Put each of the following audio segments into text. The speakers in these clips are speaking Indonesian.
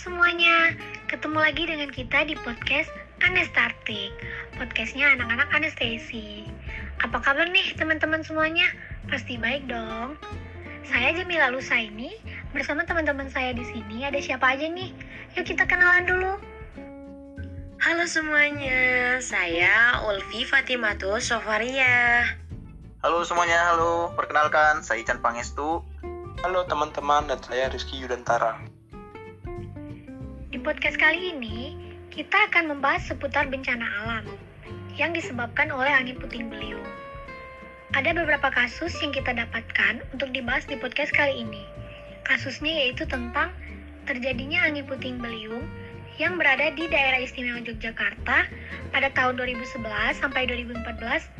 semuanya, ketemu lagi dengan kita di podcast Anestartik Podcastnya anak-anak anestesi Apa kabar nih teman-teman semuanya? Pasti baik dong Saya Jamila Lusaini Bersama teman-teman saya di sini ada siapa aja nih? Yuk kita kenalan dulu Halo semuanya, saya Ulfi Fatimatus Sofaria Halo semuanya, halo. Perkenalkan, saya Ican Pangestu. Halo teman-teman, dan saya Rizky Yudantara. Di podcast kali ini, kita akan membahas seputar bencana alam yang disebabkan oleh angin puting beliung. Ada beberapa kasus yang kita dapatkan untuk dibahas di podcast kali ini. Kasusnya yaitu tentang terjadinya angin puting beliung yang berada di daerah istimewa Yogyakarta pada tahun 2011 sampai 2014,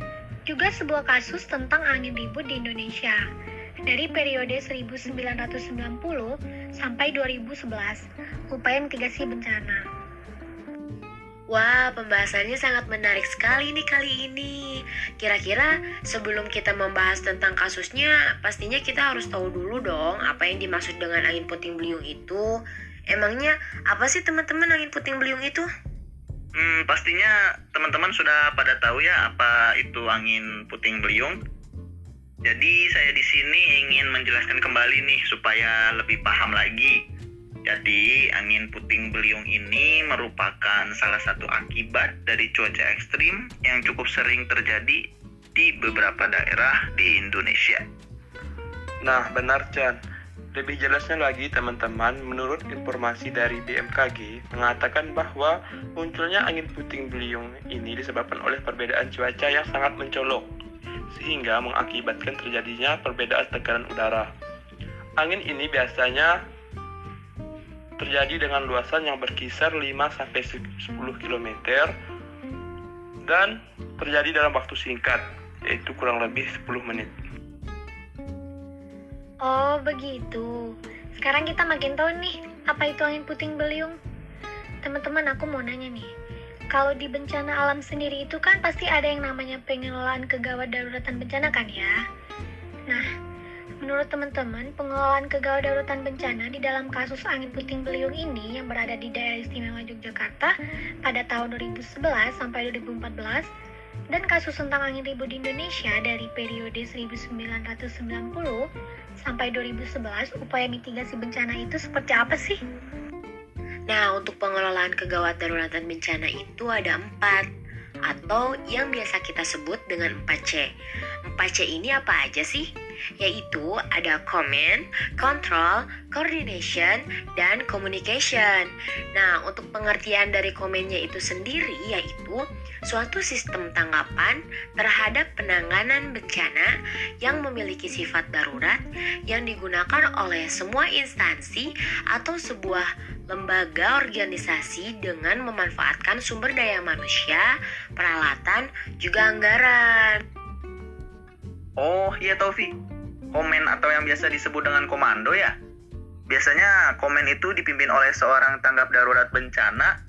juga sebuah kasus tentang angin ribut di Indonesia dari periode 1990 sampai 2011, upaya mitigasi bencana. Wah, pembahasannya sangat menarik sekali nih kali ini. Kira-kira sebelum kita membahas tentang kasusnya, pastinya kita harus tahu dulu dong apa yang dimaksud dengan angin puting beliung itu. Emangnya apa sih teman-teman angin puting beliung itu? Hmm, pastinya teman-teman sudah pada tahu ya apa itu angin puting beliung. Jadi saya di sini ingin menjelaskan kembali nih supaya lebih paham lagi. Jadi angin puting beliung ini merupakan salah satu akibat dari cuaca ekstrim yang cukup sering terjadi di beberapa daerah di Indonesia. Nah, benar Chan. Lebih jelasnya lagi teman-teman, menurut informasi dari BMKG mengatakan bahwa munculnya angin puting beliung ini disebabkan oleh perbedaan cuaca yang sangat mencolok sehingga mengakibatkan terjadinya perbedaan tekanan udara. Angin ini biasanya terjadi dengan luasan yang berkisar 5 sampai 10 km dan terjadi dalam waktu singkat, yaitu kurang lebih 10 menit. Oh, begitu. Sekarang kita makin tahu nih apa itu angin puting beliung. Teman-teman, aku mau nanya nih. Kalau di bencana alam sendiri itu kan pasti ada yang namanya pengelolaan kegawat daruratan bencana kan ya? Nah, menurut teman-teman, pengelolaan kegawat daruratan bencana di dalam kasus angin puting beliung ini yang berada di daerah istimewa Yogyakarta pada tahun 2011 sampai 2014 dan kasus tentang angin ribut di Indonesia dari periode 1990 sampai 2011 upaya mitigasi bencana itu seperti apa sih? Nah, untuk pengelolaan kegawat daruratan bencana itu ada empat atau yang biasa kita sebut dengan 4C. 4C ini apa aja sih? Yaitu ada command, control, coordination, dan communication. Nah, untuk pengertian dari komennya itu sendiri yaitu suatu sistem tanggapan terhadap penanganan bencana yang memiliki sifat darurat yang digunakan oleh semua instansi atau sebuah lembaga organisasi dengan memanfaatkan sumber daya manusia, peralatan, juga anggaran. Iya Taufik, komen atau yang biasa disebut dengan komando ya? Biasanya komen itu dipimpin oleh seorang tanggap darurat bencana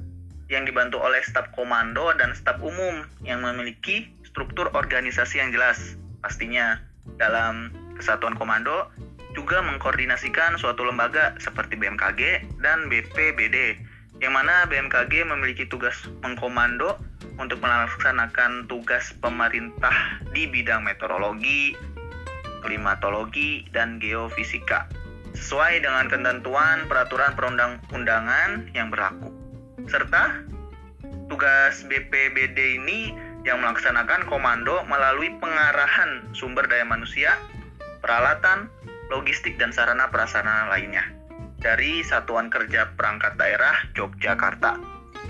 yang dibantu oleh staf komando dan staf umum yang memiliki struktur organisasi yang jelas. Pastinya dalam kesatuan komando juga mengkoordinasikan suatu lembaga seperti BMKG dan BPBD, yang mana BMKG memiliki tugas mengkomando untuk melaksanakan tugas pemerintah di bidang meteorologi, klimatologi, dan geofisika sesuai dengan ketentuan peraturan perundang-undangan yang berlaku. Serta tugas BPBD ini yang melaksanakan komando melalui pengarahan sumber daya manusia, peralatan, logistik dan sarana prasarana lainnya dari Satuan Kerja Perangkat Daerah Yogyakarta.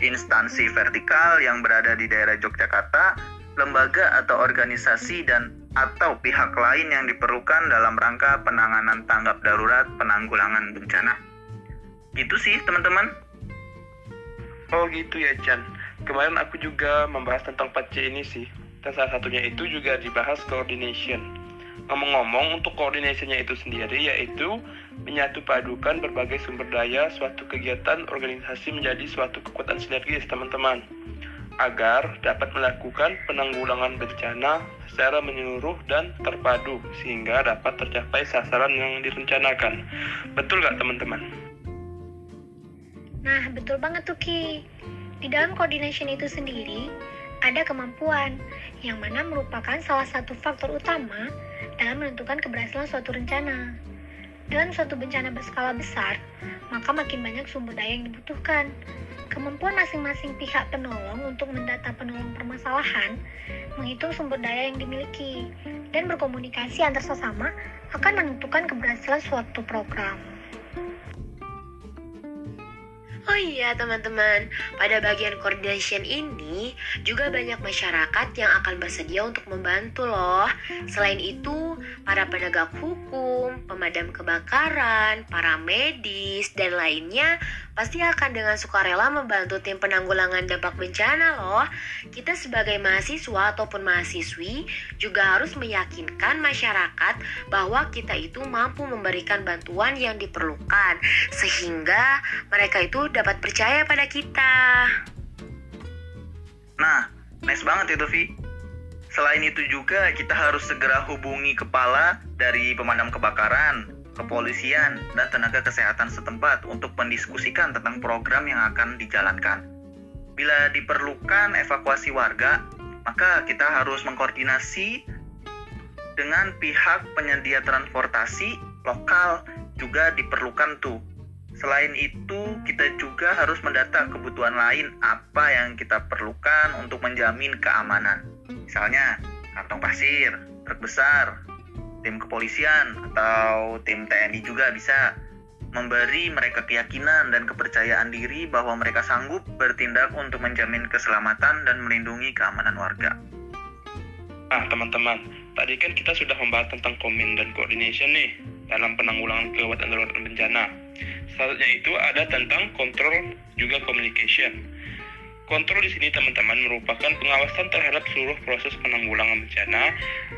Instansi vertikal yang berada di daerah Yogyakarta, lembaga atau organisasi dan atau pihak lain yang diperlukan dalam rangka penanganan tanggap darurat penanggulangan bencana. Gitu sih, teman-teman. Oh gitu ya Chan. Kemarin aku juga membahas tentang 4C ini sih. Dan salah satunya itu juga dibahas coordination. Ngomong-ngomong, untuk coordinationnya itu sendiri yaitu menyatu padukan berbagai sumber daya suatu kegiatan organisasi menjadi suatu kekuatan sinergis teman-teman agar dapat melakukan penanggulangan bencana secara menyeluruh dan terpadu sehingga dapat tercapai sasaran yang direncanakan. Betul nggak teman-teman? Nah, betul banget tuh Ki. Di dalam coordination itu sendiri, ada kemampuan, yang mana merupakan salah satu faktor utama dalam menentukan keberhasilan suatu rencana. Dalam suatu bencana berskala besar, maka makin banyak sumber daya yang dibutuhkan. Kemampuan masing-masing pihak penolong untuk mendata penolong permasalahan, menghitung sumber daya yang dimiliki, dan berkomunikasi antar sesama akan menentukan keberhasilan suatu program. Oh iya teman-teman, pada bagian coordination ini juga banyak masyarakat yang akan bersedia untuk membantu loh. Selain itu, para penegak hukum, pemadam kebakaran, para medis, dan lainnya pasti akan dengan sukarela membantu tim penanggulangan dampak bencana loh. Kita sebagai mahasiswa ataupun mahasiswi juga harus meyakinkan masyarakat bahwa kita itu mampu memberikan bantuan yang diperlukan sehingga mereka itu dapat percaya pada kita. Nah, nice banget itu Vi. Selain itu juga kita harus segera hubungi kepala dari pemadam kebakaran, kepolisian, dan tenaga kesehatan setempat untuk mendiskusikan tentang program yang akan dijalankan. Bila diperlukan evakuasi warga, maka kita harus mengkoordinasi dengan pihak penyedia transportasi lokal juga diperlukan tuh. Selain itu, kita juga harus mendata kebutuhan lain apa yang kita perlukan untuk menjamin keamanan. Misalnya, kantong pasir, truk besar, tim kepolisian atau tim TNI juga bisa memberi mereka keyakinan dan kepercayaan diri bahwa mereka sanggup bertindak untuk menjamin keselamatan dan melindungi keamanan warga. Nah, teman-teman, tadi kan kita sudah membahas tentang komen dan coordination nih dalam penanggulangan kegawat darurat bencana. Selanjutnya itu ada tentang kontrol juga communication. Kontrol di sini teman-teman merupakan pengawasan terhadap seluruh proses penanggulangan bencana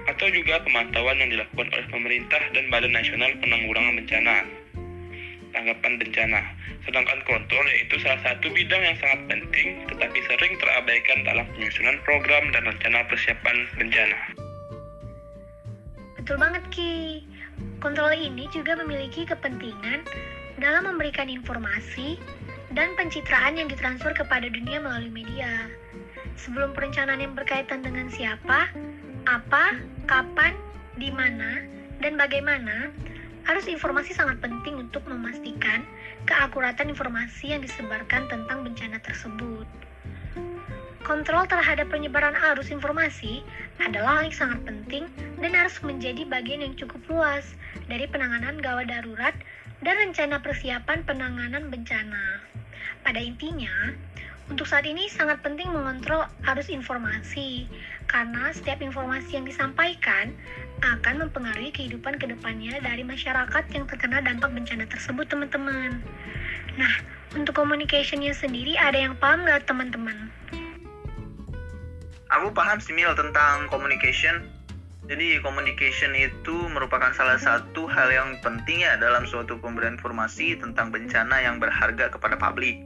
atau juga pemantauan yang dilakukan oleh pemerintah dan Badan Nasional Penanggulangan Bencana. Tanggapan bencana. Sedangkan kontrol yaitu salah satu bidang yang sangat penting tetapi sering terabaikan dalam penyusunan program dan rencana persiapan bencana. Betul banget Ki. Kontrol ini juga memiliki kepentingan dalam memberikan informasi dan pencitraan yang ditransfer kepada dunia melalui media. Sebelum perencanaan yang berkaitan dengan siapa, apa, kapan, di mana, dan bagaimana, harus informasi sangat penting untuk memastikan keakuratan informasi yang disebarkan tentang bencana tersebut. Kontrol terhadap penyebaran arus informasi adalah hal yang sangat penting dan harus menjadi bagian yang cukup luas dari penanganan gawat darurat dan rencana persiapan penanganan bencana. Pada intinya, untuk saat ini sangat penting mengontrol arus informasi, karena setiap informasi yang disampaikan akan mempengaruhi kehidupan ke depannya dari masyarakat yang terkena dampak bencana tersebut, teman-teman. Nah, untuk communicationnya sendiri ada yang paham nggak, teman-teman? Aku paham sih tentang communication. Jadi communication itu merupakan salah satu hal yang penting ya dalam suatu pemberian informasi tentang bencana yang berharga kepada publik.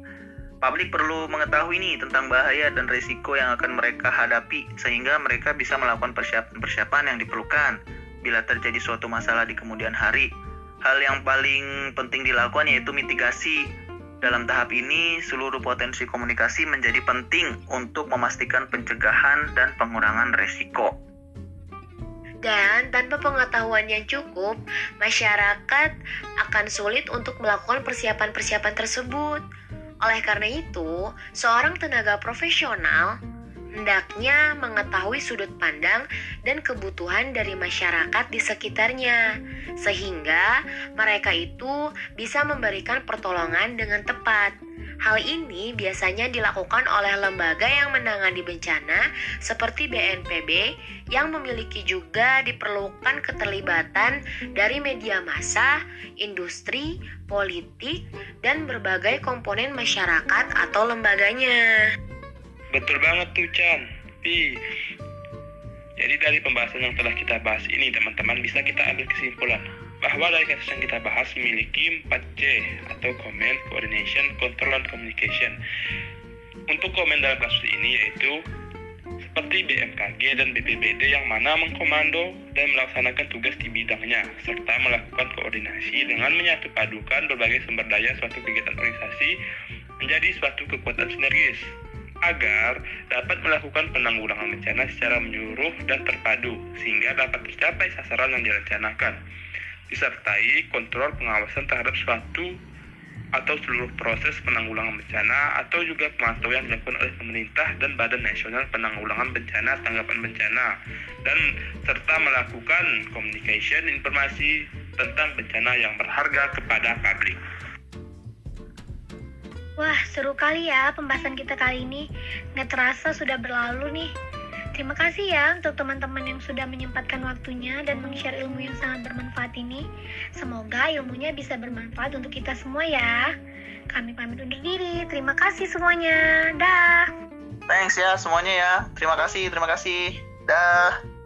Publik perlu mengetahui nih tentang bahaya dan risiko yang akan mereka hadapi sehingga mereka bisa melakukan persiapan-persiapan yang diperlukan bila terjadi suatu masalah di kemudian hari. Hal yang paling penting dilakukan yaitu mitigasi dalam tahap ini, seluruh potensi komunikasi menjadi penting untuk memastikan pencegahan dan pengurangan resiko. Dan tanpa pengetahuan yang cukup, masyarakat akan sulit untuk melakukan persiapan-persiapan tersebut. Oleh karena itu, seorang tenaga profesional hendaknya mengetahui sudut pandang dan kebutuhan dari masyarakat di sekitarnya, sehingga mereka itu bisa memberikan pertolongan dengan tepat. Hal ini biasanya dilakukan oleh lembaga yang menangani bencana seperti BNPB yang memiliki juga diperlukan keterlibatan dari media massa, industri, politik, dan berbagai komponen masyarakat atau lembaganya. Betul banget tuh Chan. Jadi dari pembahasan yang telah kita bahas ini teman-teman bisa kita ambil kesimpulan bahwa dari kasus yang kita bahas memiliki 4C atau Comment, Coordination, Control, dan Communication. Untuk komen dalam kasus ini yaitu seperti BMKG dan BPBD yang mana mengkomando dan melaksanakan tugas di bidangnya serta melakukan koordinasi dengan menyatu padukan berbagai sumber daya suatu kegiatan organisasi menjadi suatu kekuatan sinergis agar dapat melakukan penanggulangan bencana secara menyeluruh dan terpadu sehingga dapat tercapai sasaran yang direncanakan disertai kontrol pengawasan terhadap suatu atau seluruh proses penanggulangan bencana atau juga pemantauan yang dilakukan oleh pemerintah dan Badan Nasional Penanggulangan Bencana Tanggapan Bencana dan serta melakukan communication informasi tentang bencana yang berharga kepada publik. Wah, seru kali ya pembahasan kita kali ini. Nggak terasa sudah berlalu nih. Terima kasih ya untuk teman-teman yang sudah menyempatkan waktunya dan meng-share ilmu yang sangat bermanfaat ini. Semoga ilmunya bisa bermanfaat untuk kita semua ya. Kami pamit undur diri. Terima kasih semuanya. Dah. Thanks ya semuanya ya. Terima kasih, terima kasih. Dah.